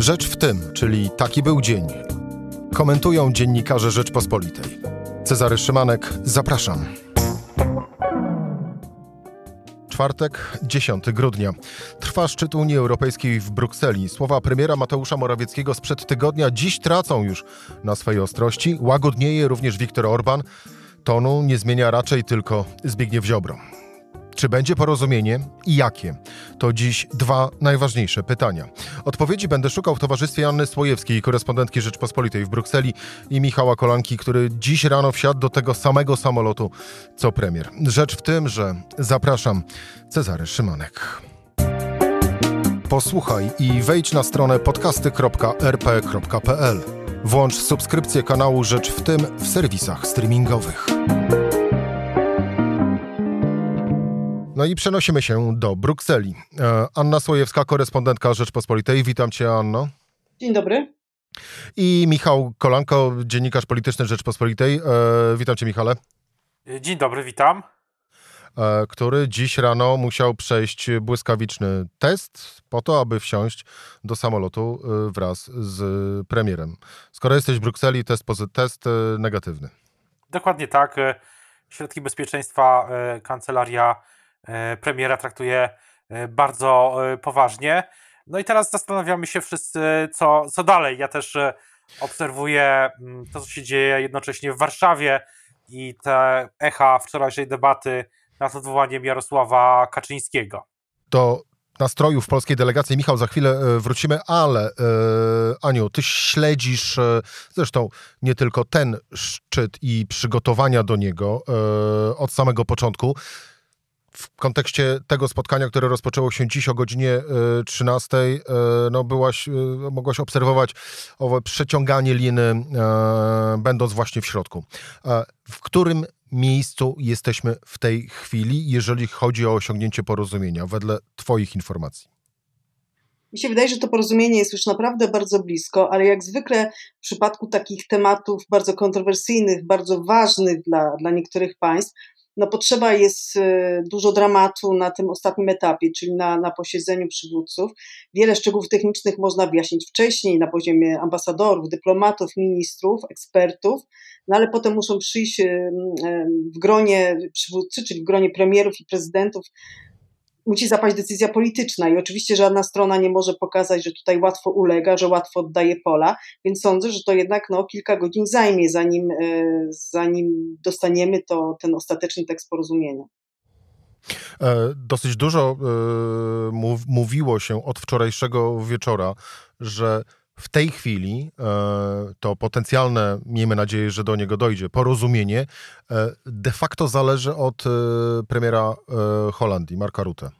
Rzecz w tym, czyli taki był dzień. Komentują dziennikarze Rzeczpospolitej. Cezary Szymanek, zapraszam. Czwartek, 10 grudnia. Trwa szczyt Unii Europejskiej w Brukseli. Słowa premiera Mateusza Morawieckiego sprzed tygodnia dziś tracą już na swej ostrości. Łagodnieje również Viktor Orban. Tonu nie zmienia raczej tylko Zbigniew Ziobro. Czy będzie porozumienie i jakie? To dziś dwa najważniejsze pytania. Odpowiedzi będę szukał w towarzystwie Anny Słojewskiej, korespondentki Rzeczpospolitej w Brukseli i Michała Kolanki, który dziś rano wsiadł do tego samego samolotu co premier. Rzecz w tym, że zapraszam Cezary Szymanek. Posłuchaj i wejdź na stronę podcasty.rp.pl. Włącz subskrypcję kanału Rzecz w tym w serwisach streamingowych. No i przenosimy się do Brukseli. E, Anna Słojewska, korespondentka Rzeczpospolitej. Witam cię, Anno. Dzień dobry. I Michał Kolanko, dziennikarz polityczny Rzeczpospolitej. E, witam cię, Michale. Dzień dobry, witam. E, który dziś rano musiał przejść błyskawiczny test po to, aby wsiąść do samolotu wraz z premierem. Skoro jesteś w Brukseli, test, test negatywny. Dokładnie tak. Środki bezpieczeństwa kancelaria E, premiera traktuje e, bardzo e, poważnie. No i teraz zastanawiamy się wszyscy, co, co dalej. Ja też obserwuję mm, to, co się dzieje jednocześnie w Warszawie i te echa wczorajszej debaty nad odwołaniem Jarosława Kaczyńskiego. Do nastrojów polskiej delegacji, Michał, za chwilę wrócimy, ale Aniu, ty śledzisz zresztą nie tylko ten szczyt i przygotowania do niego od samego początku w kontekście tego spotkania, które rozpoczęło się dziś o godzinie 13, e, e, no byłaś, e, mogłaś obserwować owe przeciąganie liny, będąc właśnie w środku. W którym miejscu jesteśmy w tej chwili, jeżeli chodzi o osiągnięcie porozumienia, wedle Twoich informacji? Mi się wydaje, że to porozumienie jest już naprawdę bardzo blisko, ale jak zwykle w przypadku takich tematów bardzo kontrowersyjnych, bardzo ważnych dla, dla niektórych państw, no potrzeba jest y, dużo dramatu na tym ostatnim etapie, czyli na, na posiedzeniu przywódców. Wiele szczegółów technicznych można wyjaśnić wcześniej na poziomie ambasadorów, dyplomatów, ministrów, ekspertów, no ale potem muszą przyjść y, y, w gronie przywódcy, czyli w gronie premierów i prezydentów musi zapaść decyzja polityczna i oczywiście żadna strona nie może pokazać, że tutaj łatwo ulega, że łatwo oddaje pola, więc sądzę, że to jednak no, kilka godzin zajmie, zanim, e, zanim dostaniemy to, ten ostateczny tekst porozumienia. E, dosyć dużo e, mówiło się od wczorajszego wieczora, że w tej chwili to potencjalne, miejmy nadzieję, że do niego dojdzie, porozumienie de facto zależy od premiera Holandii, Marka Rutte.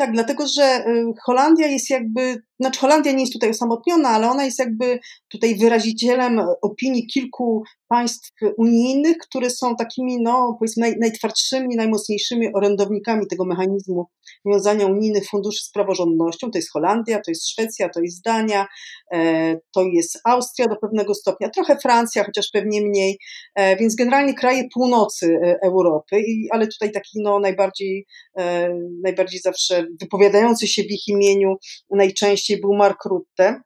Tak, dlatego że y, Holandia jest jakby znaczy Holandia nie jest tutaj osamotniona, ale ona jest jakby tutaj wyrazicielem opinii kilku państw unijnych, które są takimi, no powiedzmy, naj, najtwardszymi, najmocniejszymi orędownikami tego mechanizmu wiązania unijnych funduszy z praworządnością. To jest Holandia, to jest Szwecja, to jest Dania, e, to jest Austria do pewnego stopnia, trochę Francja, chociaż pewnie mniej, e, więc generalnie kraje północy e, Europy, ale tutaj taki no, najbardziej, najbardziej zawsze wypowiadający się w ich imieniu najczęściej był Mark Rutte.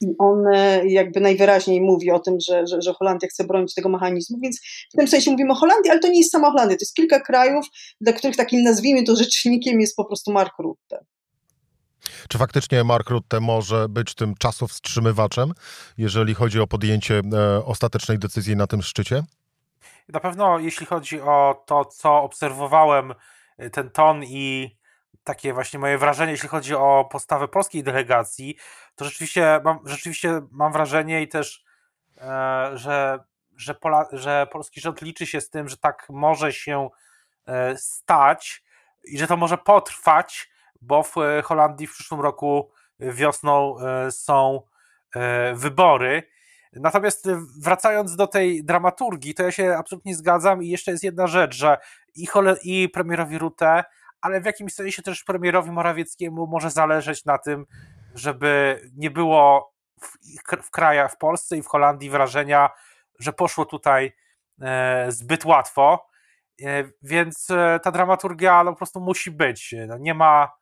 I on e, jakby najwyraźniej mówi o tym, że, że, że, Holandia chce bronić tego mechanizmu, więc w tym sensie mówimy o Holandii, ale to nie jest sama Holandia, to jest kilka krajów, dla których takim nazwijmy to rzecznikiem jest po prostu Mark Rutte. Czy faktycznie Mark Rutte może być tym czasowstrzymywaczem, jeżeli chodzi o podjęcie e, ostatecznej decyzji na tym szczycie? Na pewno, jeśli chodzi o to, co obserwowałem, e, ten ton i takie właśnie moje wrażenie, jeśli chodzi o postawę polskiej delegacji, to rzeczywiście mam, rzeczywiście mam wrażenie i też, e, że, że, Pola, że polski rząd liczy się z tym, że tak może się e, stać i że to może potrwać, bo w e, Holandii w przyszłym roku wiosną są wybory. Natomiast wracając do tej dramaturgii, to ja się absolutnie zgadzam i jeszcze jest jedna rzecz, że i, i premierowi Rutte ale w jakimś sensie też premierowi Morawieckiemu może zależeć na tym, żeby nie było w, w krajach, w Polsce i w Holandii wrażenia, że poszło tutaj e, zbyt łatwo, e, więc e, ta dramaturgia no, po prostu musi być. No, nie ma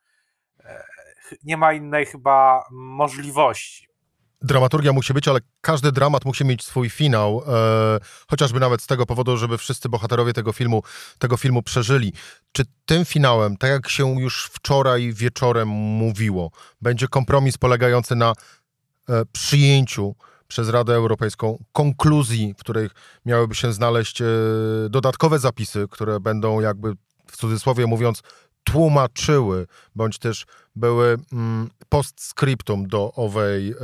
nie ma innej chyba możliwości. Dramaturgia musi być, ale każdy dramat musi mieć swój finał, e, chociażby nawet z tego powodu, żeby wszyscy bohaterowie tego filmu, tego filmu przeżyli. Czy tym finałem, tak jak się już wczoraj wieczorem mówiło, będzie kompromis polegający na e, przyjęciu przez Radę Europejską konkluzji, w których miałyby się znaleźć e, dodatkowe zapisy, które będą jakby w cudzysłowie mówiąc tłumaczyły, bądź też były mm, postscriptum do owej e,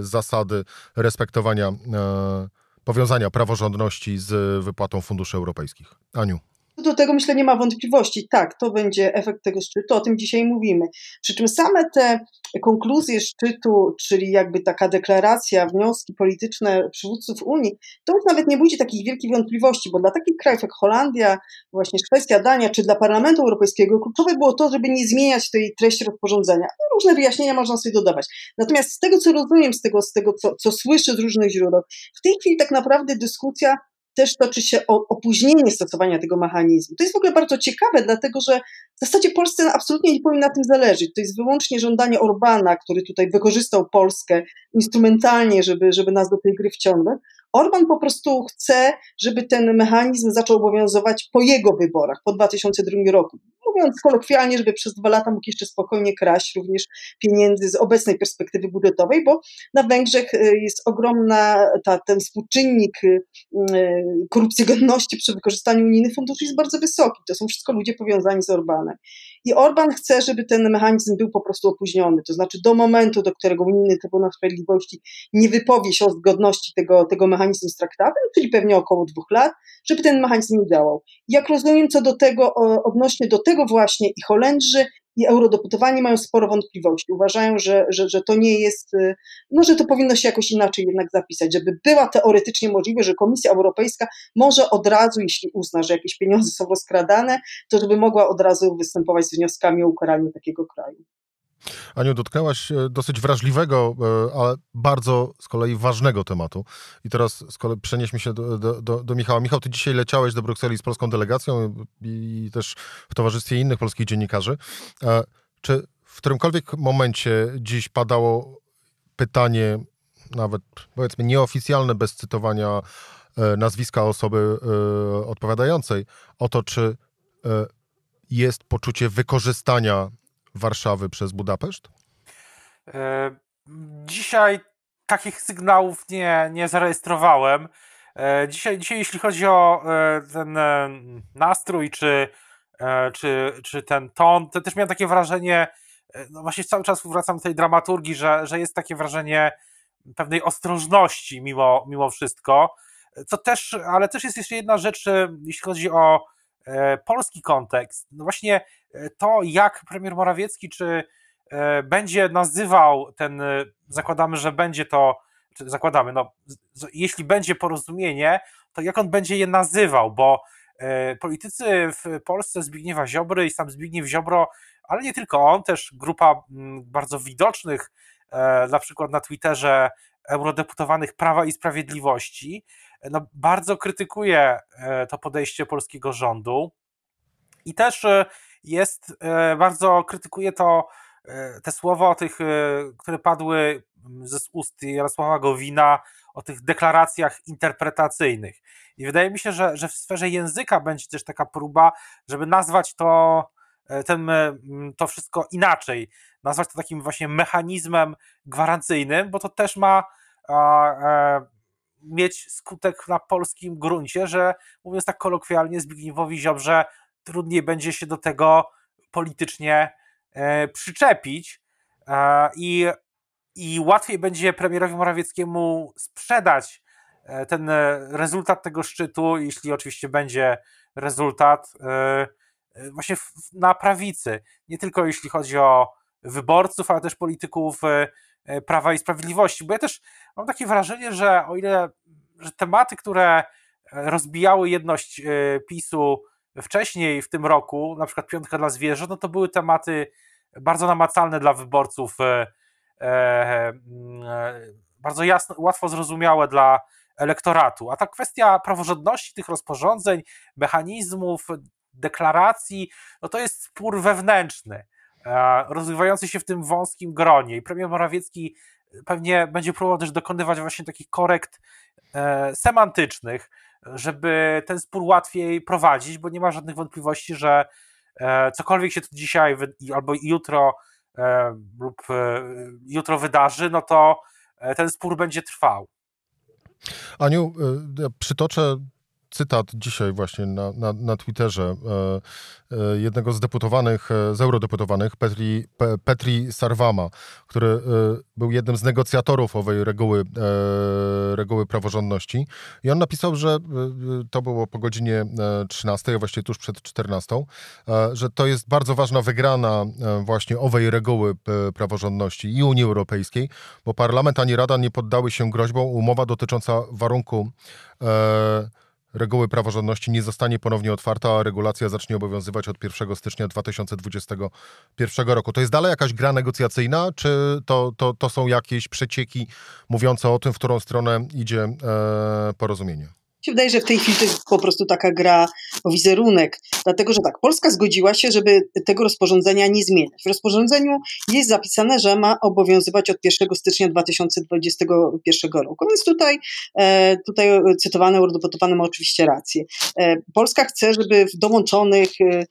zasady respektowania e, powiązania praworządności z wypłatą funduszy europejskich. Aniu. Do tego myślę nie ma wątpliwości. Tak, to będzie efekt tego szczytu, o tym dzisiaj mówimy. Przy czym same te konkluzje szczytu, czyli jakby taka deklaracja, wnioski polityczne przywódców Unii, to już nawet nie budzi takich wielkich wątpliwości, bo dla takich krajów jak Holandia, właśnie Szwecja, Dania, czy dla Parlamentu Europejskiego kluczowe było to, żeby nie zmieniać tej treści rozporządzenia. No, różne wyjaśnienia można sobie dodawać. Natomiast z tego, co rozumiem, z tego, z tego co, co słyszę z różnych źródeł, w tej chwili tak naprawdę dyskusja też toczy się o opóźnienie stosowania tego mechanizmu. To jest w ogóle bardzo ciekawe, dlatego że w zasadzie Polsce absolutnie nie powinno na tym zależeć. To jest wyłącznie żądanie Orbana, który tutaj wykorzystał Polskę instrumentalnie, żeby, żeby nas do tej gry wciągnąć. Orban po prostu chce, żeby ten mechanizm zaczął obowiązywać po jego wyborach, po 2002 roku mówiąc kolokwialnie, żeby przez dwa lata mógł jeszcze spokojnie kraść również pieniędzy z obecnej perspektywy budżetowej, bo na Węgrzech y, jest ogromna, ta, ten współczynnik y, y, korupcji godności przy wykorzystaniu unijnych funduszy jest bardzo wysoki. To są wszystko ludzie powiązani z Orbanem. I Orban chce, żeby ten mechanizm był po prostu opóźniony, to znaczy do momentu, do którego Unijny Trybunał Sprawiedliwości nie wypowie się o zgodności tego, tego mechanizmu z traktatem, czyli pewnie około dwóch lat, żeby ten mechanizm nie działał. Jak rozumiem, co do tego, odnośnie do tego właśnie i Holendrzy, i eurodeputowani mają sporo wątpliwości. Uważają, że, że, że to nie jest, y, no, że to powinno się jakoś inaczej jednak zapisać, żeby była teoretycznie możliwe, że Komisja Europejska może od razu, jeśli uzna, że jakieś pieniądze są rozkradane, to żeby mogła od razu występować z wnioskami o ukaranie takiego kraju. Aniu, dotknęłaś e, dosyć wrażliwego, e, ale bardzo z kolei ważnego tematu. I teraz z kolei przenieśmy się do, do, do, Michała. Michał, ty dzisiaj leciałeś do Brukseli z polską delegacją i też w towarzystwie innych polskich dziennikarzy. E, czy w którymkolwiek momencie dziś padało pytanie, nawet powiedzmy nieoficjalne, bez cytowania nazwiska osoby odpowiadającej, o to, czy jest poczucie wykorzystania Warszawy przez Budapeszt? E, dzisiaj takich sygnałów nie, nie zarejestrowałem. E, dzisiaj, dzisiaj, jeśli chodzi o e, ten nastrój, czy, czy, czy ten ton, to też miałem takie wrażenie, no właśnie cały czas wracam do tej dramaturgii, że, że jest takie wrażenie pewnej ostrożności mimo, mimo wszystko. Co też, ale też jest jeszcze jedna rzecz, jeśli chodzi o polski kontekst. No właśnie to, jak premier Morawiecki, czy e, będzie nazywał ten, e, zakładamy, że będzie to, zakładamy, no, jeśli będzie porozumienie, to jak on będzie je nazywał, bo e, politycy w Polsce Zbigniewa Ziobry i sam Zbigniew Ziobro, ale nie tylko on, też grupa bardzo widocznych, na przykład na Twitterze eurodeputowanych Prawa i Sprawiedliwości, no, bardzo krytykuje to podejście polskiego rządu i też jest, e, bardzo krytykuje to, e, te słowa, tych, e, które padły ze ust Jarosława Gowina, o tych deklaracjach interpretacyjnych. I wydaje mi się, że, że w sferze języka będzie też taka próba, żeby nazwać to, ten, to wszystko inaczej, nazwać to takim właśnie mechanizmem gwarancyjnym, bo to też ma a, a, mieć skutek na polskim gruncie, że mówiąc tak kolokwialnie, Zbigniewowi Ziobrze trudniej będzie się do tego politycznie e, przyczepić e, i, i łatwiej będzie premierowi Morawieckiemu sprzedać e, ten rezultat tego szczytu, jeśli oczywiście będzie rezultat właśnie na prawicy. Nie tylko jeśli chodzi o wyborców, ale też polityków Prawa i Sprawiedliwości. Bo ja też mam takie wrażenie, że o ile że tematy, które rozbijały jedność PiSu wcześniej w tym roku, na przykład Piątka dla Zwierząt, no to były tematy bardzo namacalne dla wyborców, e, e, bardzo jasno, łatwo zrozumiałe dla elektoratu. A ta kwestia praworządności tych rozporządzeń, mechanizmów, deklaracji, no to jest spór wewnętrzny. rozgrywający się w tym wąskim gronie i premier Morawiecki pewnie będzie próbował też dokonywać właśnie takich korekt semantycznych, żeby ten spór łatwiej prowadzić, bo nie ma żadnych wątpliwości, że cokolwiek się tu dzisiaj albo jutro lub jutro wydarzy, no to ten spór będzie trwał. Aniu, przytoczę cytat dzisiaj właśnie na, na, na Twitterze e, e, jednego z deputowanych, e, z eurodeputowanych, Petri, Pe, Petri Sarvama, który e, był jednym z negocjatorów owej reguły, e, reguły praworządności. I on napisał, że e, to było po godzinie 13, a właściwie tuż przed 14, że to jest bardzo ważna wygrana właśnie owej reguły praworządności i Unii Europejskiej, bo parlament ani Rada nie poddały się groźbom. Umowa dotycząca warunku reguły praworządności nie zostanie ponownie otwarta, a regulacja zacznie obowiązywać od 1 stycznia 2021 roku. To jest dalej jakaś gra negocjacyjna, czy to, to, to są jakieś przecieki mówiące o tym, w którą stronę idzie e, porozumienie? Się wydaje, że w tej chwili to jest po prostu taka gra o wizerunek, dlatego że tak, Polska zgodziła się, żeby tego rozporządzenia nie zmieniać. W rozporządzeniu jest zapisane, że ma obowiązywać od 1 stycznia 2021 roku, więc tutaj, e, tutaj cytowany eurodeputowany ma oczywiście rację. E, Polska chce, żeby w dołączonych e,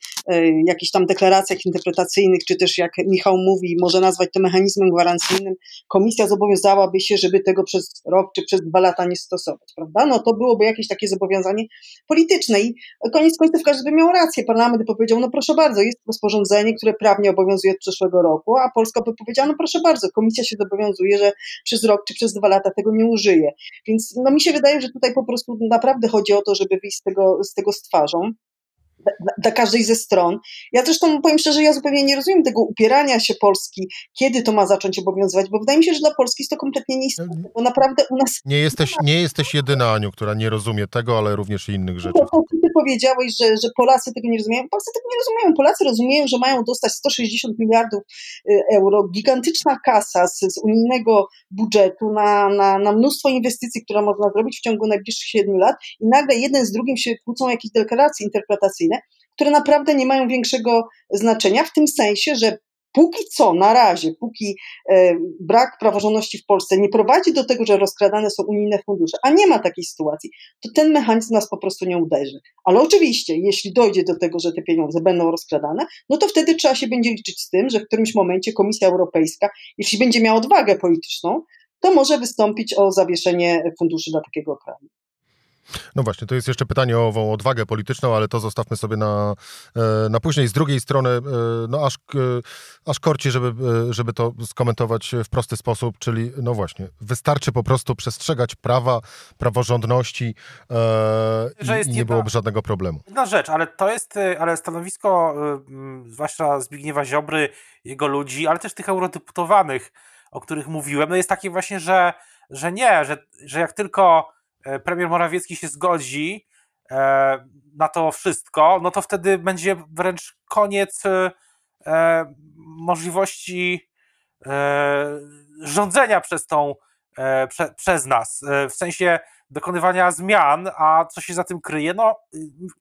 jakichś tam deklaracjach interpretacyjnych, czy też jak Michał mówi, może nazwać to mechanizmem gwarancyjnym, komisja zobowiązałaby się, żeby tego przez rok czy przez dwa lata nie stosować, prawda? No to byłoby jakieś jakieś takie zobowiązanie polityczne. I koniec końców każdy by miał rację. Parlament by powiedział, no proszę bardzo, jest rozporządzenie, które prawnie obowiązuje od przyszłego roku, a Polska by powiedziała, no proszę bardzo, komisja się zobowiązuje, że przez rok czy przez dwa lata tego nie użyje. Więc no mi się wydaje, że tutaj po prostu naprawdę chodzi o to, żeby wyjść z tego, z tego z twarzą dla każdej ze stron. Ja zresztą powiem szczerze, ja zupełnie nie rozumiem tego upierania się Polski, kiedy to ma zacząć obowiązywać, bo wydaje mi się, że dla Polski jest to kompletnie nieistotne, bo naprawdę u nas... Nie jesteś, nie jesteś jedyna, Aniu, która nie rozumie tego, ale również i innych rzeczy. To, ty powiedziałeś, że, że Polacy tego nie rozumieją. Polacy tego nie rozumieją. Polacy rozumieją, że mają dostać 160 miliardów y, euro, gigantyczna kasa z, z unijnego budżetu na, na, na mnóstwo inwestycji, które można zrobić w ciągu najbliższych 7 lat i nagle jeden z drugim się kłócą jakieś deklaracje interpretacyjne, które naprawdę nie mają większego znaczenia, w tym sensie, że póki co, na razie, póki e, brak praworządności w Polsce nie prowadzi do tego, że rozkradane są unijne fundusze, a nie ma takiej sytuacji, to ten mechanizm nas po prostu nie uderzy. Ale oczywiście, jeśli dojdzie do tego, że te pieniądze będą rozkradane, no to wtedy trzeba się będzie liczyć z tym, że w którymś momencie Komisja Europejska, jeśli będzie miała odwagę polityczną, to może wystąpić o zawieszenie funduszy dla takiego kraju. No właśnie, to jest jeszcze pytanie o ową odwagę polityczną, ale to zostawmy sobie na, e, na później. Z drugiej strony, e, no aż, aż korci, żeby, e, żeby to skomentować w prosty sposób, czyli no właśnie, wystarczy po prostu przestrzegać prawa, praworządności e, i, nie byłoby żadnego problemu. Jedna rzecz, ale to jest, ale stanowisko zwłaszcza Zbigniewa Ziobry, jego ludzi, ale też tych eurodeputowanych, o których mówiłem, no jest takie właśnie, że, że nie, że, że jak tylko E, premier Morawiecki się zgodzi e, na to wszystko, no to wtedy będzie wręcz koniec e, możliwości rządzenia przez tą, prze, przez nas, w sensie dokonywania zmian, a co się za tym kryje? No,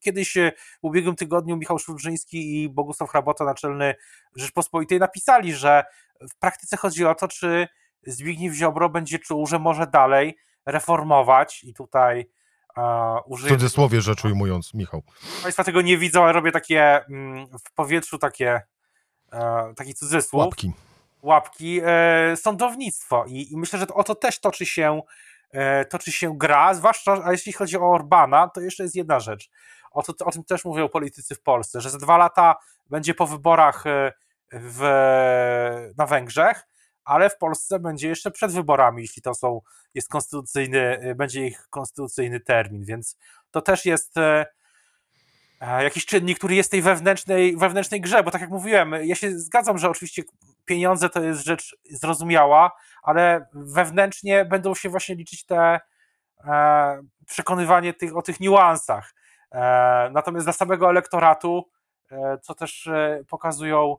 kiedyś w ubiegłym tygodniu Michał Szulżyński i Bogusław Hrabota, naczelny Rzeczpospolitej, napisali, że w praktyce chodzi o to, czy Zbigniew Ziobro będzie czuł, że może dalej reformować i tutaj uh, użyję... W cudzysłowie rzecz ujmując, Michał. Państwa tego nie widzą, ale robię takie mm, w powietrzu takie uh, taki cudzysłów. Łapki. Łapki. E, sądownictwo I, I, myślę, że o to też toczy się e, toczy się gra, zwłaszcza, a jeśli chodzi o Orbana, to jeszcze jest jedna rzecz. O, to, o tym też mówią politycy w Polsce, że za dwa lata będzie po wyborach e, w, na Węgrzech, ale w Polsce będzie jeszcze przed wyborami, jeśli to są, jest konstytucyjny, y, będzie ich konstytucyjny termin, więc to też jest e, e, jakiś czynnik, który jest tej wewnętrznej, wewnętrznej grze, bo tak jak mówiłem, ja się zgadzam, że oczywiście pieniądze to jest rzecz zrozumiała, ale wewnętrznie będą się właśnie liczyć te e, przekonywanie tych, o tych niuansach. Natomiast dla samego elektoratu, co też pokazują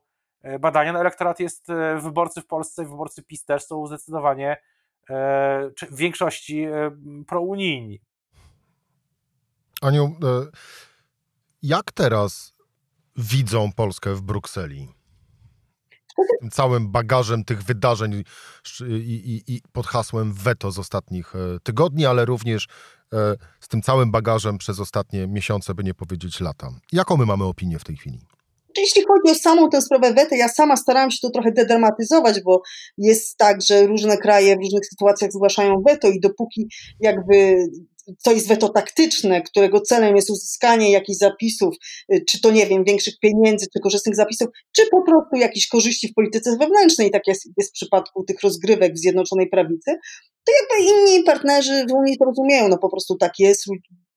badania, no elektorat jest, e, wyborcy w Polsce, wyborcy PiS też są zdecydowanie e, w większości prounijni. Aniu, jak teraz widzą Polskę w Brukseli? tym całym bagażem tych wydarzeń i, i, i pod hasłem weto z ostatnich e, tygodni, ale również e, z tym całym bagażem przez ostatnie miesiące, by nie powiedzieć lata. Jaką my mamy opinię w tej chwili? Jeśli chodzi o samą tę sprawę wety, ja sama starałam się to trochę dedramatyzować, bo jest tak, że różne kraje w różnych sytuacjach zgłaszają weto i dopóki jakby to jest weto taktyczne, którego celem jest uzyskanie jakichś zapisów, y, czy to nie wiem, większych pieniędzy, czy korzystnych zapisów, czy po prostu jakichś korzyści w polityce wewnętrznej, tak jest, jest w przypadku tych rozgrywek w Zjednoczonej Prawicy, to jakby inni partnerzy w Unii to rozumieją, no po prostu tak jest,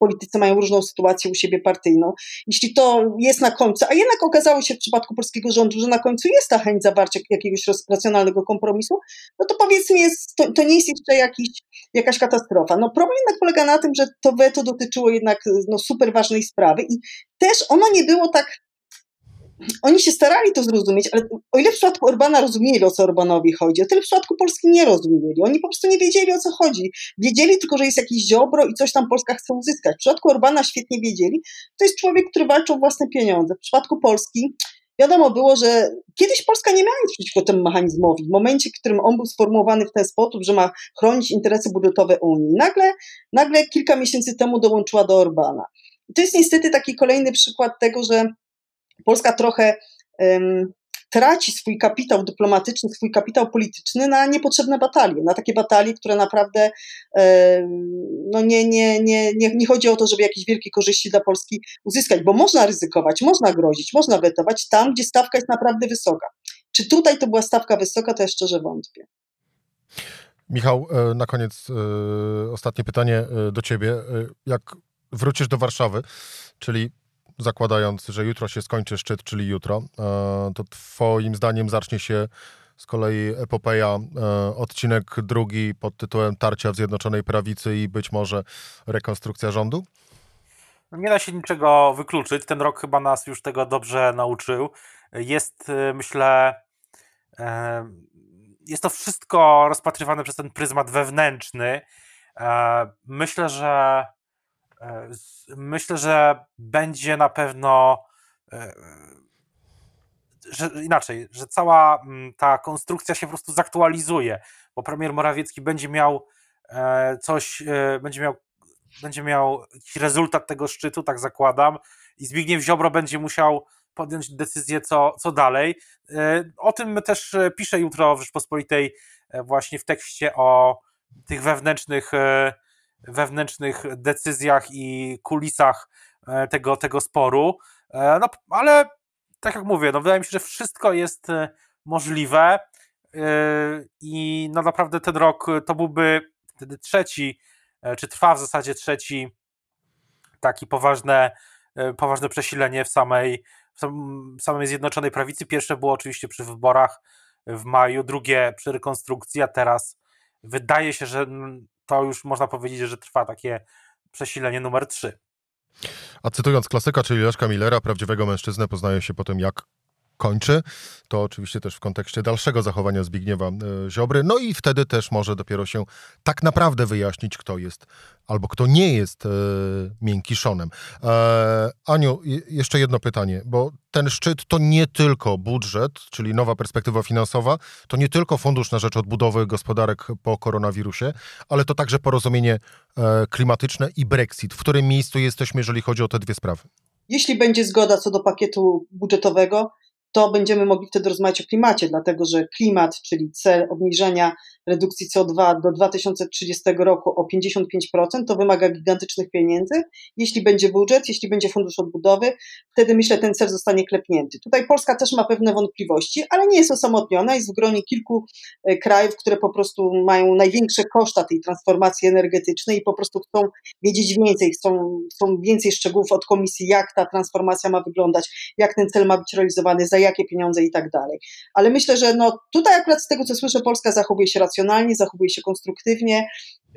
politycy mają różną sytuację u siebie partyjną. Jeśli to jest na końcu, a jednak okazało się w przypadku polskiego rządu, że na końcu jest ta chęć zawarcia jakiegoś racjonalnego kompromisu, no to powiedzmy, jest, to, to nie jest jeszcze jakiś, jakaś katastrofa. No problem jednak polega na tym, że to weto dotyczyło jednak no, super ważnej sprawy i też ono nie było tak oni się starali to zrozumieć, ale o ile w przypadku Orbana rozumieli, o co Orbanowi chodzi, o tyle w przypadku Polski nie rozumieli. Oni po prostu nie wiedzieli, o co chodzi. Wiedzieli tylko, że jest jakiś ziobro i coś tam Polska chce uzyskać. W przypadku Orbana świetnie wiedzieli, to jest człowiek, który walczy o własne pieniądze. W przypadku Polski wiadomo było, że kiedyś Polska nie miała nic przeciwko temu mechanizmowi. W momencie, w którym on był sformułowany w ten sposób, że ma chronić interesy budżetowe Unii, nagle, nagle kilka miesięcy temu dołączyła do Orbana. To jest niestety taki kolejny przykład tego, że Polska trochę um, traci swój kapitał dyplomatyczny, swój kapitał polityczny na niepotrzebne batalie, na takie batalie, które naprawdę no nie, nie, nie, nie, nie chodzi o to, żeby jakieś wielkie korzyści dla Polski uzyskać, bo można ryzykować, można grozić, można wetować tam, gdzie stawka jest naprawdę wysoka. Czy tutaj to była stawka wysoka, to ja szczerze wątpię. Michał, e, na koniec e, ostatnie pytanie e, do ciebie. Jak wrócisz do Warszawy, czyli zakładając, że jutro się skończy szczyt, czyli jutro, e, to Twoim zdaniem zacznie się z kolei epopeja, e, odcinek drugi pod tytułem Tarcia w Zjednoczonej Prawicy i być może rekonstrukcja rządu? No, nie da się niczego wykluczyć. Ten rok chyba nas już tego dobrze nauczył. Jest, e, myślę, jest to wszystko rozpatrywane przez ten pryzmat wewnętrzny. Myślę, że myślę, że będzie na pewno e, że inaczej, że cała mm, ta konstrukcja się po prostu zaktualizuje, bo premier Morawiecki będzie miał e, coś, będzie miał, będzie miał jakiś rezultat tego szczytu, tak zakładam, i Zbigniew Ziobro będzie musiał podjąć decyzję, co, co dalej. O tym też piszę jutro w Rzeczpospolitej właśnie w tekście o tych wewnętrznych wewnętrznych decyzjach i kulisach e, tego, tego sporu. E, no, ale tak jak mówię, no, wydaje mi się, że wszystko jest e, możliwe i no naprawdę ten rok to byłby wtedy trzeci, czy trwa w zasadzie trzeci taki poważne, poważne przesilenie w samej, w samej Zjednoczonej Prawicy. Pierwsze było oczywiście przy wyborach w maju, drugie przy rekonstrukcji, a teraz wydaje się, że to już można powiedzieć, że trwa takie przesilenie numer 3. A cytując klasyka, czyli Leszka Millera, prawdziwego mężczyznę poznaje się po tym, jak kończy. To oczywiście też w kontekście dalszego zachowania Zbigniewa e, Ziobry. No i wtedy też może dopiero się tak naprawdę wyjaśnić, kto jest albo kto nie jest e, miękiszonem. E, Aniu, jeszcze jedno pytanie, bo ten szczyt to nie tylko budżet, czyli nowa perspektywa finansowa, to nie tylko fundusz na rzecz odbudowy gospodarek po koronawirusie, ale to także porozumienie klimatyczne i Brexit. W którym miejscu jesteśmy, jeżeli chodzi o te dwie sprawy? Jeśli będzie zgoda co do pakietu budżetowego, to będziemy mogli wtedy rozmawiać o klimacie, dlatego że klimat, czyli cel obniżenia redukcji CO2 do 2030 roku o 55%, to wymaga gigantycznych pieniędzy. Jeśli będzie budżet, jeśli będzie fundusz odbudowy, wtedy myślę, ten cel zostanie klepnięty. Tutaj Polska też ma pewne wątpliwości, ale nie jest osamotniona, jest w gronie kilku e, krajów, które po prostu mają największe koszta tej transformacji energetycznej i po prostu chcą wiedzieć więcej, chcą, chcą więcej szczegółów od komisji, jak ta transformacja ma wyglądać, jak ten cel ma być realizowany, za jakie pieniądze i tak dalej. Ale myślę, że no, tutaj akurat z tego, co słyszę, Polska zachowuje się racjonalnie, zachowuje się konstruktywnie.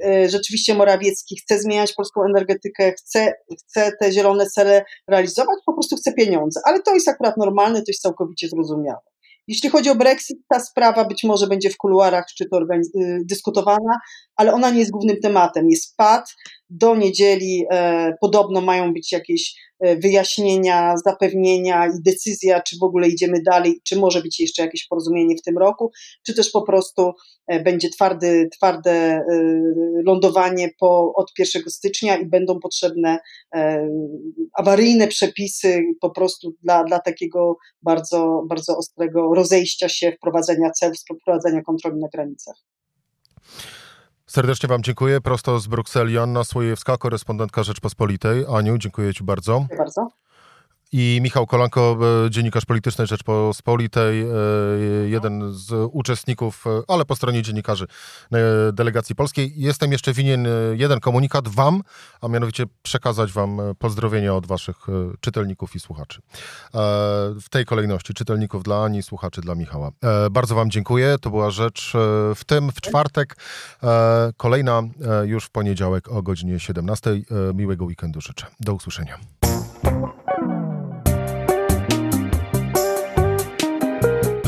E, rzeczywiście Morawiecki chce zmieniać polską energetykę, chce, chce te zielone cele realizować, po prostu chce pieniądze. Ale to jest akurat normalne, to jest całkowicie zrozumiałe. Jeśli chodzi o Brexit, ta sprawa być może będzie w kuluarach czy to y, dyskutowana, ale ona nie jest głównym tematem. Jest pad, do niedzieli e, podobno mają być jakieś e, wyjaśnienia, zapewnienia i decyzja, czy w ogóle idziemy dalej, czy może być jeszcze jakieś porozumienie w tym roku, czy też po prostu będzie twardy, twarde lądowanie po, od 1 stycznia i będą potrzebne awaryjne przepisy po prostu dla, dla takiego bardzo, bardzo ostrego rozejścia się, wprowadzenia celów, wprowadzenia kontroli na granicach. Serdecznie Wam dziękuję. Prosto z Brukseli Anna Słojewska, korespondentka Rzeczpospolitej. Aniu, dziękuję Ci bardzo. Dziękuję bardzo i Michał Kolanko, e, dziennikarz polityczny Rzeczpospolitej, e, jeden z uczestników, e, ale po stronie dziennikarzy delegacji polskiej. Jestem jeszcze winien jeden komunikat Wam, a mianowicie przekazać Wam pozdrowienia od Waszych czytelników i słuchaczy. W tej kolejności czytelników dla Ani, słuchaczy dla Michała. Bardzo Wam dziękuję. To była rzecz w tym, w czwartek. Kolejna już w poniedziałek o godzinie 17. Miłego weekendu życzę. Do usłyszenia.